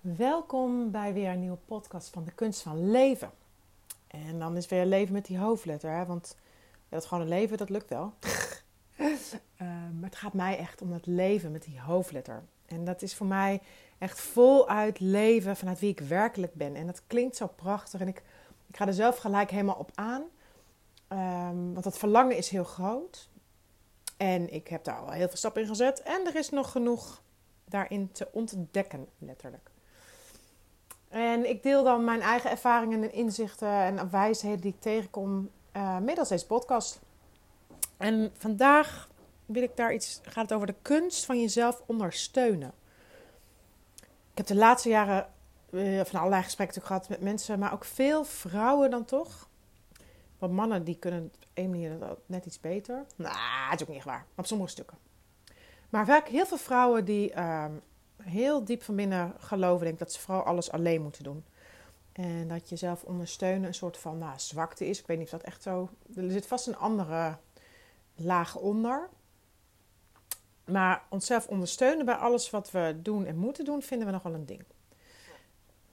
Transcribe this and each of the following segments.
Welkom bij weer een nieuwe podcast van de kunst van leven. En dan is weer leven met die hoofdletter, hè? want dat gewoon een leven, dat lukt wel. Ehm, maar het gaat mij echt om het leven met die hoofdletter. En dat is voor mij echt voluit leven vanuit wie ik werkelijk ben. En dat klinkt zo prachtig en ik, ik ga er zelf gelijk helemaal op aan. Ehm, want dat verlangen is heel groot. En ik heb daar al heel veel stappen in gezet. En er is nog genoeg daarin te ontdekken, letterlijk. En ik deel dan mijn eigen ervaringen en inzichten en wijsheden die ik tegenkom uh, middels deze podcast. En vandaag wil ik daar iets, gaat het over de kunst van jezelf ondersteunen. Ik heb de laatste jaren uh, van allerlei gesprekken gehad met mensen, maar ook veel vrouwen dan toch. Want mannen die kunnen op een manier net iets beter. Nou, het is ook niet echt waar, op sommige stukken. Maar vaak heel veel vrouwen die uh, heel diep van binnen geloven denk, dat ze vooral alles alleen moeten doen. En dat jezelf ondersteunen een soort van nou, zwakte is. Ik weet niet of dat echt zo. Er zit vast een andere laag onder. Maar onszelf ondersteunen bij alles wat we doen en moeten doen, vinden we nog wel een ding.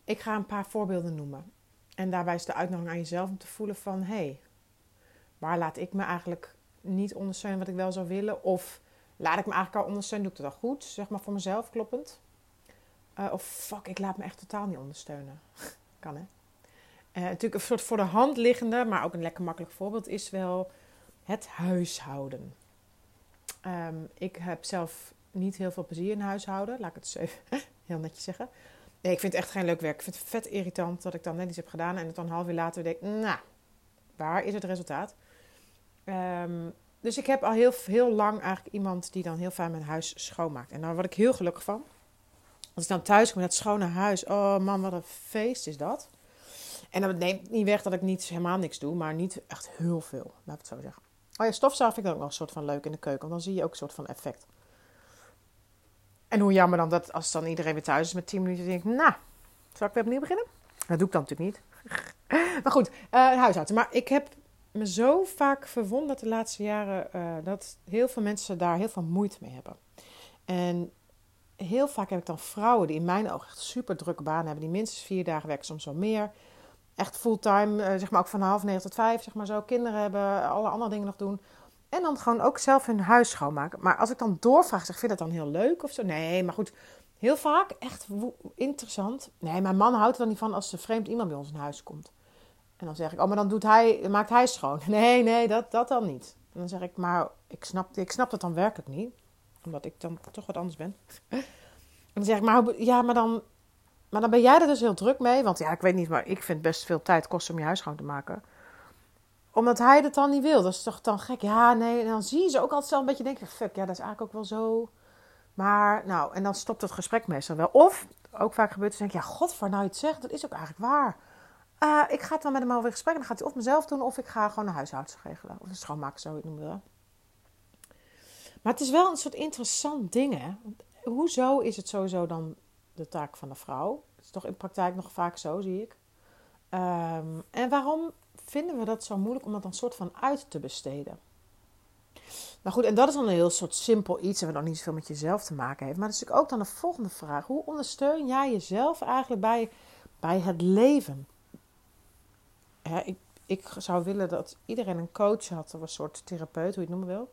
Ik ga een paar voorbeelden noemen. En daarbij is de uitnodiging aan jezelf om te voelen van... hé, hey, waar laat ik me eigenlijk niet ondersteunen wat ik wel zou willen? Of laat ik me eigenlijk al ondersteunen, doe ik dat al goed? Zeg maar voor mezelf kloppend. Uh, of fuck, ik laat me echt totaal niet ondersteunen. kan hè? Uh, natuurlijk een soort voor de hand liggende, maar ook een lekker makkelijk voorbeeld is wel het huishouden. Um, ik heb zelf niet heel veel plezier in huishouden, laat ik het heel netjes zeggen. Nee, ik vind het echt geen leuk werk. Ik vind het vet irritant dat ik dan net iets heb gedaan en het dan een half uur later denk, nou, waar is het resultaat? Um, dus ik heb al heel, heel lang eigenlijk iemand die dan heel fijn mijn huis schoonmaakt. En daar word ik heel gelukkig van. Als ik dan thuis kom met dat schone huis. Oh man, wat een feest is dat. En dat neemt niet weg dat ik niet, helemaal niks doe. Maar niet echt heel veel, laat ik het zo zeggen. Oh ja, stofzuigen vind ik ook wel een soort van leuk in de keuken. Want dan zie je ook een soort van effect. En hoe jammer dan dat als dan iedereen weer thuis is met 10 minuten. denk ik, nou, zal ik weer opnieuw beginnen? Dat doe ik dan natuurlijk niet. maar goed, uh, huishouden. Maar ik heb me zo vaak verwonderd de laatste jaren uh, dat heel veel mensen daar heel veel moeite mee hebben. En heel vaak heb ik dan vrouwen die in mijn ogen echt super drukke banen hebben, die minstens vier dagen werken, soms wel meer. Echt fulltime, uh, zeg maar ook van half negen tot vijf, zeg maar zo. Kinderen hebben, alle andere dingen nog doen. En dan gewoon ook zelf hun huis schoonmaken. Maar als ik dan doorvraag, zeg, vind je dat dan heel leuk of zo? Nee, maar goed, heel vaak echt interessant. Nee, mijn man houdt er dan niet van als er vreemd iemand bij ons in huis komt. En dan zeg ik, oh, maar dan doet hij, maakt hij schoon. Nee, nee, dat, dat dan niet. En dan zeg ik, maar ik snap, ik snap dat dan werkelijk niet. Omdat ik dan toch wat anders ben. En dan zeg ik, maar ja, maar dan, maar dan ben jij er dus heel druk mee. Want ja, ik weet niet, maar ik vind best veel tijd kosten om je huis schoon te maken. Omdat hij dat dan niet wil. Dat is toch dan gek. Ja, nee. En dan zie je ze ook altijd zelf een beetje denken, fuck, ja, dat is eigenlijk ook wel zo. Maar, nou, en dan stopt het gesprek meestal wel. Of, ook vaak gebeurt het, denk ik, ja, god, waar nou je het zegt, dat is ook eigenlijk waar. Uh, ik ga het dan met hem over in gesprek. En dan gaat hij of mezelf doen of ik ga gewoon een huishoudster regelen. Of een schoonmaken, zo ik noem. Maar het is wel een soort interessant ding, hè. Hoezo is het sowieso dan de taak van de vrouw? Het is toch in praktijk nog vaak zo, zie ik. Um, en waarom vinden we dat zo moeilijk om dat dan soort van uit te besteden? Nou goed, en dat is dan een heel soort simpel iets en wat dan niet zoveel met jezelf te maken heeft. Maar dat is natuurlijk ook dan de volgende vraag. Hoe ondersteun jij jezelf eigenlijk bij, bij het leven? ik, ik zou willen dat iedereen een coach had, of een soort therapeut, hoe je het noemen wil.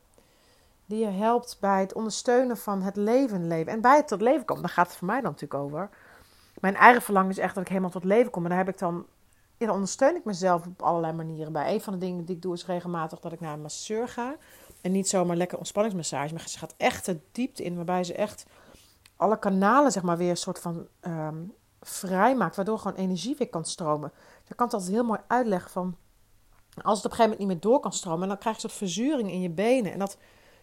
Die je helpt bij het ondersteunen van het leven leven. En bij het tot leven komen, daar gaat het voor mij dan natuurlijk over. Mijn eigen verlangen is echt dat ik helemaal tot leven kom. En daar heb ik dan, dan ondersteun ik mezelf op allerlei manieren bij. Een van de dingen die ik doe is regelmatig dat ik naar een masseur ga. En niet zomaar lekker ontspanningsmassage, maar ze gaat echt de diepte in, waarbij ze echt alle kanalen zeg maar weer een soort van um, vrij maakt, waardoor gewoon energie weer kan stromen. Je kan het altijd heel mooi uitleggen van, als het op een gegeven moment niet meer door kan stromen, dan krijg je een soort verzuring in je benen. En dat,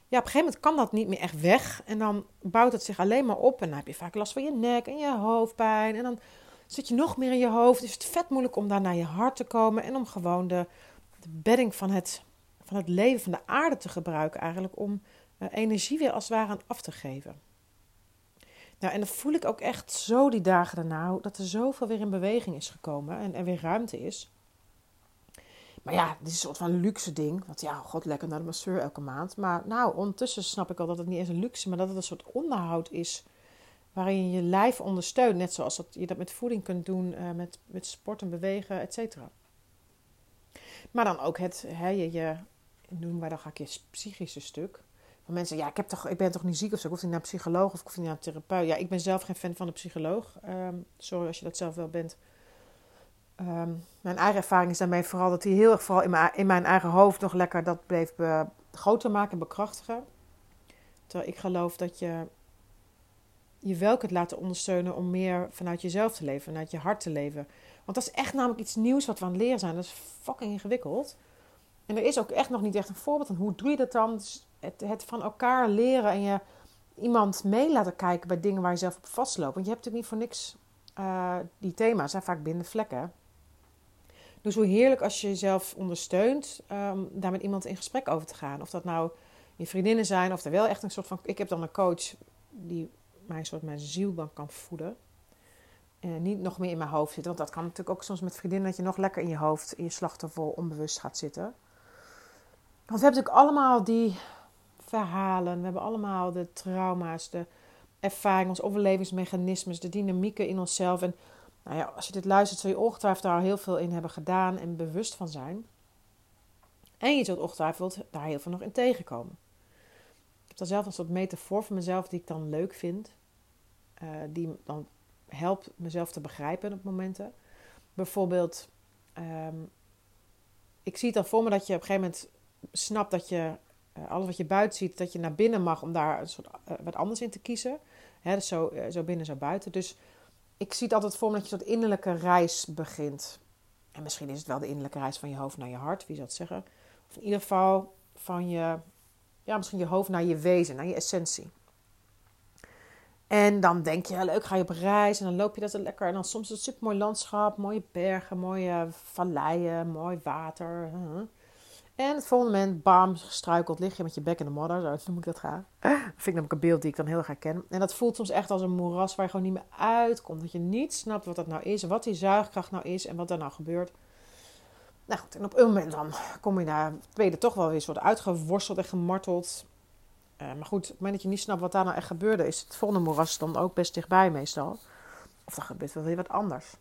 ja, op een gegeven moment kan dat niet meer echt weg. En dan bouwt het zich alleen maar op. En dan heb je vaak last van je nek en je hoofdpijn. En dan zit je nog meer in je hoofd. Is het vet moeilijk om daar naar je hart te komen. En om gewoon de, bedding van het, van het leven, van de aarde te gebruiken eigenlijk. Om uh, energie weer als het ware aan af te geven. Nou, en dan voel ik ook echt zo die dagen daarna, dat er zoveel weer in beweging is gekomen en er weer ruimte is. Maar ja, dit is een soort van luxe ding. Want ja, god, lekker naar de masseur elke maand. Maar nou, ondertussen snap ik al dat het niet eens een luxe, maar dat het een soort onderhoud is waarin je je lijf ondersteunt. Net zoals dat je dat met voeding kunt doen, uh, met, met sport en bewegen, et cetera. Maar dan ook het, hè, je, je, noemen wij dan ga ik je psychische stuk. Van mensen, ja, ik, heb toch, ik ben toch niet ziek of zo. Ik hoef niet naar een psycholoog of ik hoef niet naar een therapeut. Ja, ik ben zelf geen fan van een psycholoog. Ehm, sorry als je dat zelf wel bent. Ehm, mijn eigen ervaring is daarmee vooral dat hij heel erg vooral in mijn, in mijn eigen hoofd nog lekker dat bleef groter maken en bekrachtigen. Terwijl ik geloof dat je je wel kunt laten ondersteunen om meer vanuit jezelf te leven, vanuit je hart te leven. Want dat is echt namelijk iets nieuws wat we aan het leren zijn. Dat is fucking ingewikkeld. En er is ook echt nog niet echt een voorbeeld van hoe doe je dat dan? Dus het, het, van elkaar leren en je iemand mee laten kijken bij dingen waar je zelf op vastloopt. Want je hebt natuurlijk niet voor niks uh, die thema's, zijn vaak vlekken. Dus hoe heerlijk als je jezelf ondersteunt, um, daar met iemand in gesprek over te gaan. Of dat nou je vriendinnen zijn, of er wel echt een soort van. Ik heb dan een coach die mij een soort mijn ziel kan voeden. En niet nog meer in mijn hoofd zitten. Want dat kan natuurlijk ook soms met vriendinnen dat je nog lekker in je hoofd, in je slachtoffer onbewust gaat zitten. Want we hebben natuurlijk allemaal die verhalen. We hebben allemaal de trauma's, de ervaringen, onze overlevingsmechanismes, de dynamieken in onszelf. En nou ja, als je dit luistert, zul je ongetwijfeld daar heel veel in hebben gedaan en bewust van zijn. En je zult ongetwijfeld daar heel veel nog in tegenkomen. Ik heb dan zelf een soort metafoor voor mezelf die ik dan leuk vind. Uh, die dan helpt mezelf te begrijpen op momenten. Bijvoorbeeld, um, ik zie het dan voor me dat je op een gegeven moment snapt dat je uh, alles wat je buiten ziet, dat je naar binnen mag om daar een soort, uh, wat anders in te kiezen. Hè, dus zo, zo binnen, zo buiten. Dus ik zie het altijd voor me dat je een soort innerlijke reis begint. En misschien is het wel de innerlijke reis van je hoofd naar je hart, wie zou het zeggen. Of in ieder geval van je, ja, misschien je hoofd naar je wezen, naar je essentie. En dan denk je, leuk, ga je op reis en dan loop je dat lekker. En dan soms is het super mooi landschap, mooie bergen, mooie valleien, mooi water. En het volgende moment, bam, gestruikeld, lig je met je bek in de modder. Zo noem ik dat graag. Dat vind ik namelijk een beeld die ik dan heel erg herken. En dat voelt soms echt als een moeras waar je gewoon niet meer uitkomt. Dat je niet snapt wat dat nou is, wat die zuigkracht nou is en wat er nou gebeurt. Nou goed, en op een moment dan kom je daar, tweede toch wel weer soort uitgeworsteld en gemarteld. Uh, maar goed, op het moment dat je niet snapt wat daar nou echt gebeurde, is het volgende moeras dan ook best dichtbij meestal. Of dan gebeurt wel weer wat anders.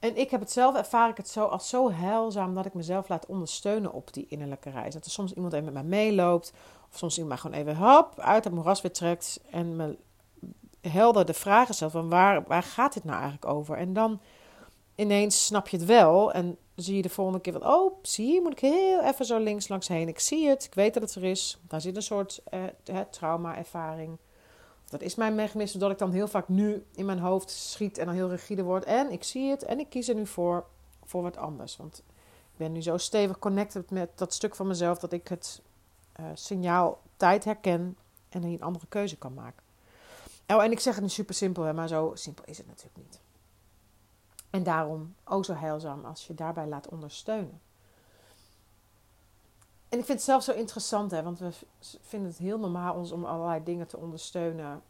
En ik heb het zelf, ervaar ik het zo als zo heilzaam dat ik mezelf laat ondersteunen op die innerlijke reis. Dat er soms iemand even met mij meeloopt, of soms iemand mij gewoon even hop uit het moeras weer trekt en me helder de vragen stelt van waar, waar gaat dit nou eigenlijk over? En dan ineens snap je het wel en zie je de volgende keer van, oh, zie je, moet ik heel even zo links langs heen. Ik zie het, ik weet dat het er is. Daar zit een soort eh, trauma-ervaring dat is mijn mechanisme dat ik dan heel vaak nu in mijn hoofd schiet en dan heel rigide word. En ik zie het en ik kies er nu voor, voor wat anders. Want ik ben nu zo stevig connected met dat stuk van mezelf dat ik het uh, signaal tijd herken en een andere keuze kan maken. Oh, en ik zeg het nu super simpel, maar zo simpel is het natuurlijk niet. En daarom ook zo heilzaam als je daarbij laat ondersteunen. En ik vind het zelf zo interessant, hè, want we vinden het heel normaal ons om allerlei dingen te ondersteunen.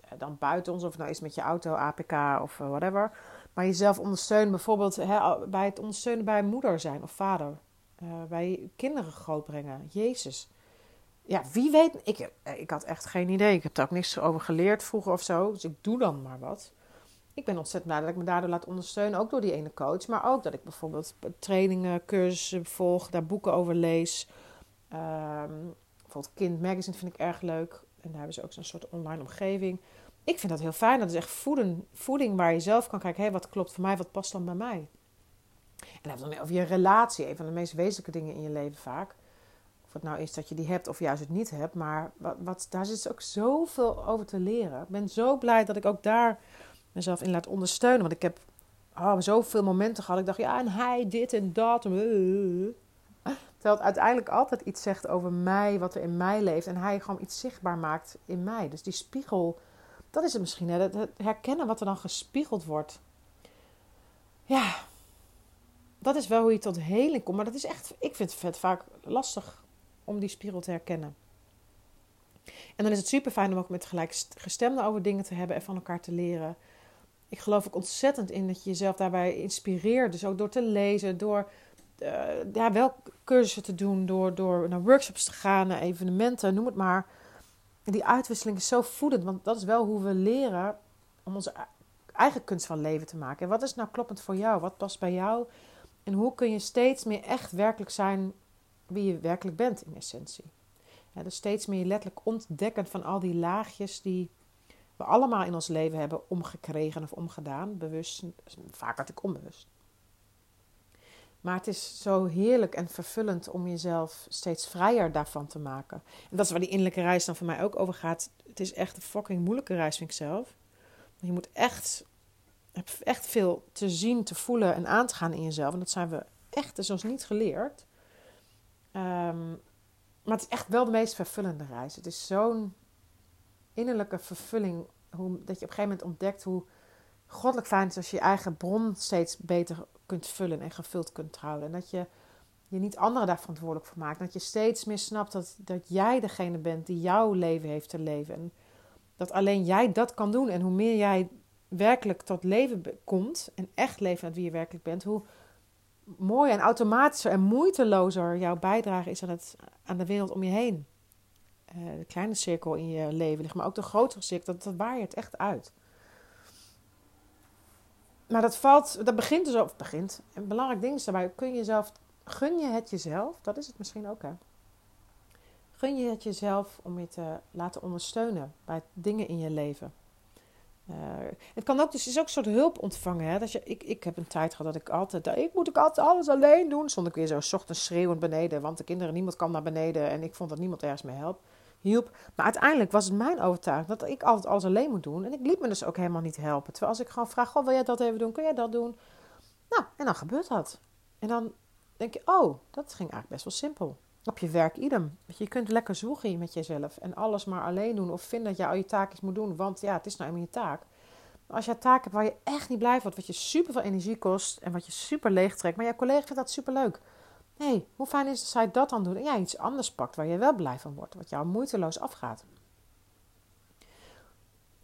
Eh, dan buiten ons, of nou is met je auto, APK of eh, whatever. Maar jezelf ondersteunen, bijvoorbeeld hè, bij het ondersteunen bij moeder zijn of vader. Uh, bij kinderen grootbrengen. Jezus. Ja, wie weet. Ik, ik had echt geen idee. Ik heb daar ook niks over geleerd vroeger of zo. Dus ik doe dan maar wat. Ik ben ontzettend blij dat ik me daardoor laat ondersteunen. Ook door die ene coach. Maar ook dat ik bijvoorbeeld trainingen, cursussen volg. Daar boeken over lees. Um, bijvoorbeeld Kind Magazine vind ik erg leuk. En daar hebben ze ook zo'n soort online omgeving. Ik vind dat heel fijn. Dat is echt voeding, voeding waar je zelf kan kijken. Hé, wat klopt voor mij? Wat past dan bij mij? En dan over je relatie. Een van de meest wezenlijke dingen in je leven vaak. Of het nou is dat je die hebt of juist het niet hebt. Maar wat, daar zit ook zoveel over te leren. Ik ben zo blij dat ik ook daar mezelf in laat ondersteunen. Want ik heb oh, zoveel momenten gehad. Ik dacht, ja, en hij dit en dat. Terwijl het uiteindelijk altijd iets zegt over mij, wat er in mij leeft. En hij gewoon iets zichtbaar maakt in mij. Dus die spiegel, dat is het misschien. Het herkennen wat er dan gespiegeld wordt. Ja, dat is wel hoe je tot heling komt. Maar dat is echt, ik vind het vaak lastig om die spiegel te herkennen. En dan is het super fijn om ook met gelijkgestemden over dingen te hebben en van elkaar te leren. Ik geloof ook ontzettend in dat je jezelf daarbij inspireert. Dus ook door te lezen, door uh, ja, wel cursussen te doen, door, door naar workshops te gaan, naar evenementen, noem het maar. die uitwisseling is zo voedend, want dat is wel hoe we leren om onze eigen kunst van leven te maken. En wat is nou kloppend voor jou? Wat past bij jou? En hoe kun je steeds meer echt werkelijk zijn wie je werkelijk bent in essentie? Ja, dus steeds meer letterlijk ontdekken van al die laagjes die we allemaal in ons leven hebben omgekregen of omgedaan. Bewust, vaak had ik onbewust. Maar het is zo heerlijk en vervullend om jezelf steeds vrijer daarvan te maken. En dat is waar die innerlijke reis dan voor mij ook over gaat. Het is echt een fucking moeilijke reis, vind ik zelf. Je moet echt, echt veel te zien, te voelen en aan te gaan in jezelf. En dat zijn we echt dus ons niet geleerd. Um, maar het is echt wel de meest vervullende reis. Het is zo'n innerlijke vervulling. Hoe, dat je op een gegeven moment ontdekt hoe goddelijk fijn het is als je je eigen bron steeds beter kunt vullen en gevuld kunt houden. En dat je je niet anderen daar verantwoordelijk voor maakt. Dat je steeds meer snapt dat, dat jij degene bent die jouw leven heeft te leven. En dat alleen jij dat kan doen. En hoe meer jij werkelijk tot leven komt en echt leven met wie je werkelijk bent, hoe mooier en automatischer en moeitelozer jouw bijdrage is aan, het, aan de wereld om je heen. Uh, de kleine cirkel in je leven ligt, maar ook de grotere cirkel, dat, dat waait echt uit. Maar dat valt, dat begint dus, of begint, een belangrijk ding is daarbij, kun je jezelf, gun je het jezelf, dat is het misschien ook hè. Gun je het jezelf om je te laten ondersteunen bij dingen in je leven. Uh, het kan ook, dus is ook een soort hulp ontvangen. Hè? Dat je, ik, ik heb een tijd gehad dat ik altijd, ik moet ik altijd alles alleen doen. Stond ik weer zo ochtends schreeuwend beneden, want de kinderen, niemand kwam naar beneden en ik vond dat niemand ergens mee help, hielp. Maar uiteindelijk was het mijn overtuiging dat ik altijd alles alleen moet doen. En ik liet me dus ook helemaal niet helpen. Terwijl als ik gewoon vraag, goh, wil jij dat even doen? Kun jij dat doen? Nou, en dan gebeurt dat. En dan denk je, oh, dat ging eigenlijk best wel simpel. Op je werk idem. Je kunt lekker zoeken met jezelf en alles maar alleen doen. Of vinden dat je al je taakjes moet doen. Want ja, het is nou eenmaal je taak. Maar als je taak hebt waar je echt niet blij wordt, wat je super veel energie kost en wat je super leeg trekt, maar je collega vindt dat super leuk. Hey, hoe fijn is het zij dat dan doet en jij iets anders pakt waar je wel blij van wordt, wat jou moeiteloos afgaat.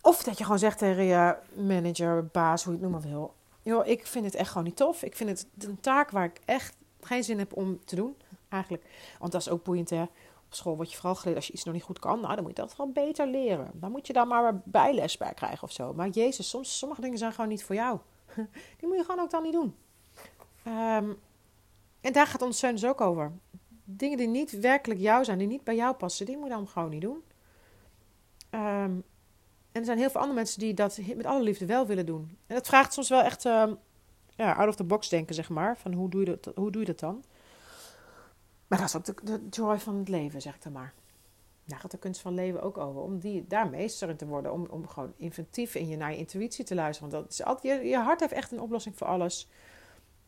Of dat je gewoon zegt tegen je manager, baas, hoe je het noemen wil. Joh, ik vind het echt gewoon niet tof. Ik vind het een taak waar ik echt geen zin heb om te doen eigenlijk. Want dat is ook boeiend, hè. Op school word je vooral geleerd als je iets nog niet goed kan. Nou, dan moet je dat gewoon beter leren. Dan moet je daar maar bijles bij krijgen of zo. Maar jezus, soms, sommige dingen zijn gewoon niet voor jou. Die moet je gewoon ook dan niet doen. Ehm, en daar gaat ondersteunen dus ook over. Dingen die niet werkelijk jou zijn, die niet bij jou passen, die moet je dan gewoon niet doen. Ehm, en er zijn heel veel andere mensen die dat met alle liefde wel willen doen. En dat vraagt soms wel echt um, ja, out of the box denken, zeg maar. Van hoe doe je dat, hoe doe je dat dan? Maar dat is ook de, joy van het leven, zeg ik dan maar. Daar gaat de kunst van leven ook over. Om die, daar meester in te worden. Om, om gewoon inventief in je, naar je intuïtie te luisteren. Want dat is altijd, je hart heeft echt een oplossing voor alles.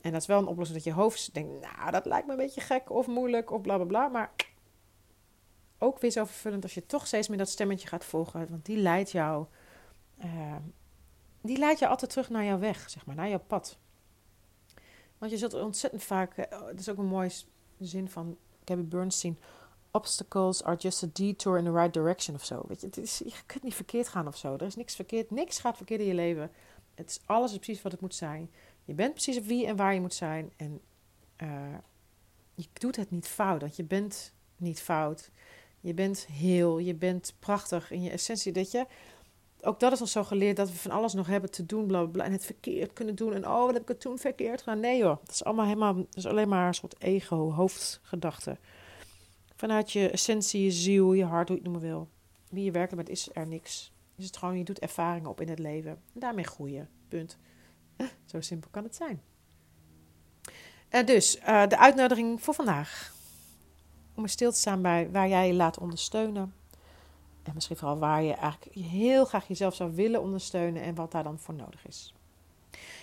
En dat is wel een oplossing dat je hoofd denkt... Nou, dat lijkt me een beetje gek of moeilijk of bla bla bla. Maar ook weer zo vervullend als je toch steeds meer dat stemmetje gaat volgen. Want die leidt jou... Uh, die leidt je altijd terug naar jouw weg, zeg maar. Naar jouw pad. Want je zult ontzettend vaak... Uh, dat is ook een mooi de zin van Gabby Bernstein. Obstacles are just a detour in the right direction of zo. Weet je, het is, je kunt niet verkeerd gaan of zo. Er is niks verkeerd. Niks gaat verkeerd in je leven. Het is alles precies wat het moet zijn. Je bent precies wie en waar je moet zijn. En uh, je doet het niet fout. Want je bent niet fout. Je bent heel. Je bent prachtig in je essentie. Dat je ook dat is al zo geleerd dat we van alles nog hebben te doen, bla, bla, en het verkeerd kunnen doen. En oh, wat heb ik het toen verkeerd gedaan? Nee joh, dat is allemaal helemaal, dat is alleen maar een soort ego, hoofdgedachte. Vanuit je essentie, je ziel, je hart, hoe je het noemen wil. Wie je werkelijk bent, is er niks. Is het gewoon, je doet ervaringen op in het leven. En daarmee groeien. Punt. Zo simpel kan het zijn. Uh, dus, uh, de uitnodiging voor vandaag. Om er stil te staan bij waar jij je laat ondersteunen en misschien vooral waar je eigenlijk heel graag jezelf zou willen ondersteunen en wat daar dan voor nodig is.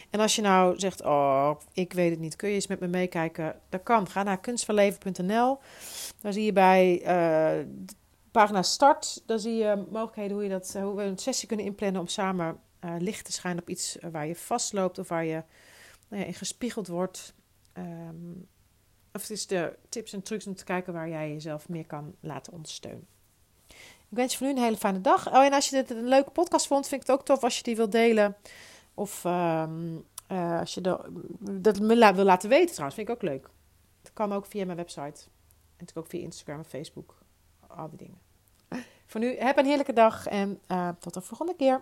En als je nou zegt, oh, ik weet het niet, kun je eens met me meekijken? Dat kan. Ga naar kunstvanleven.nl. Daar zie je bij uh, pagina start, daar zie je mogelijkheden hoe, je dat, hoe we een sessie kunnen inplannen om samen uh, licht te schijnen op iets waar je vastloopt of waar je nou ja, in gespiegeld wordt. Um, of het is de tips en trucs om te kijken waar jij jezelf meer kan laten ondersteunen. Ik wens je voor nu een hele fijne dag. Oh, en als je dit een leuke podcast vond, vind ik het ook tof als je die wilt delen. Of uh, uh, als je dat wil laten weten trouwens, vind ik ook leuk. Het kan ook via mijn website. En natuurlijk ook via Instagram en Facebook. Al die dingen. Voor nu, heb een heerlijke dag en tot de volgende keer.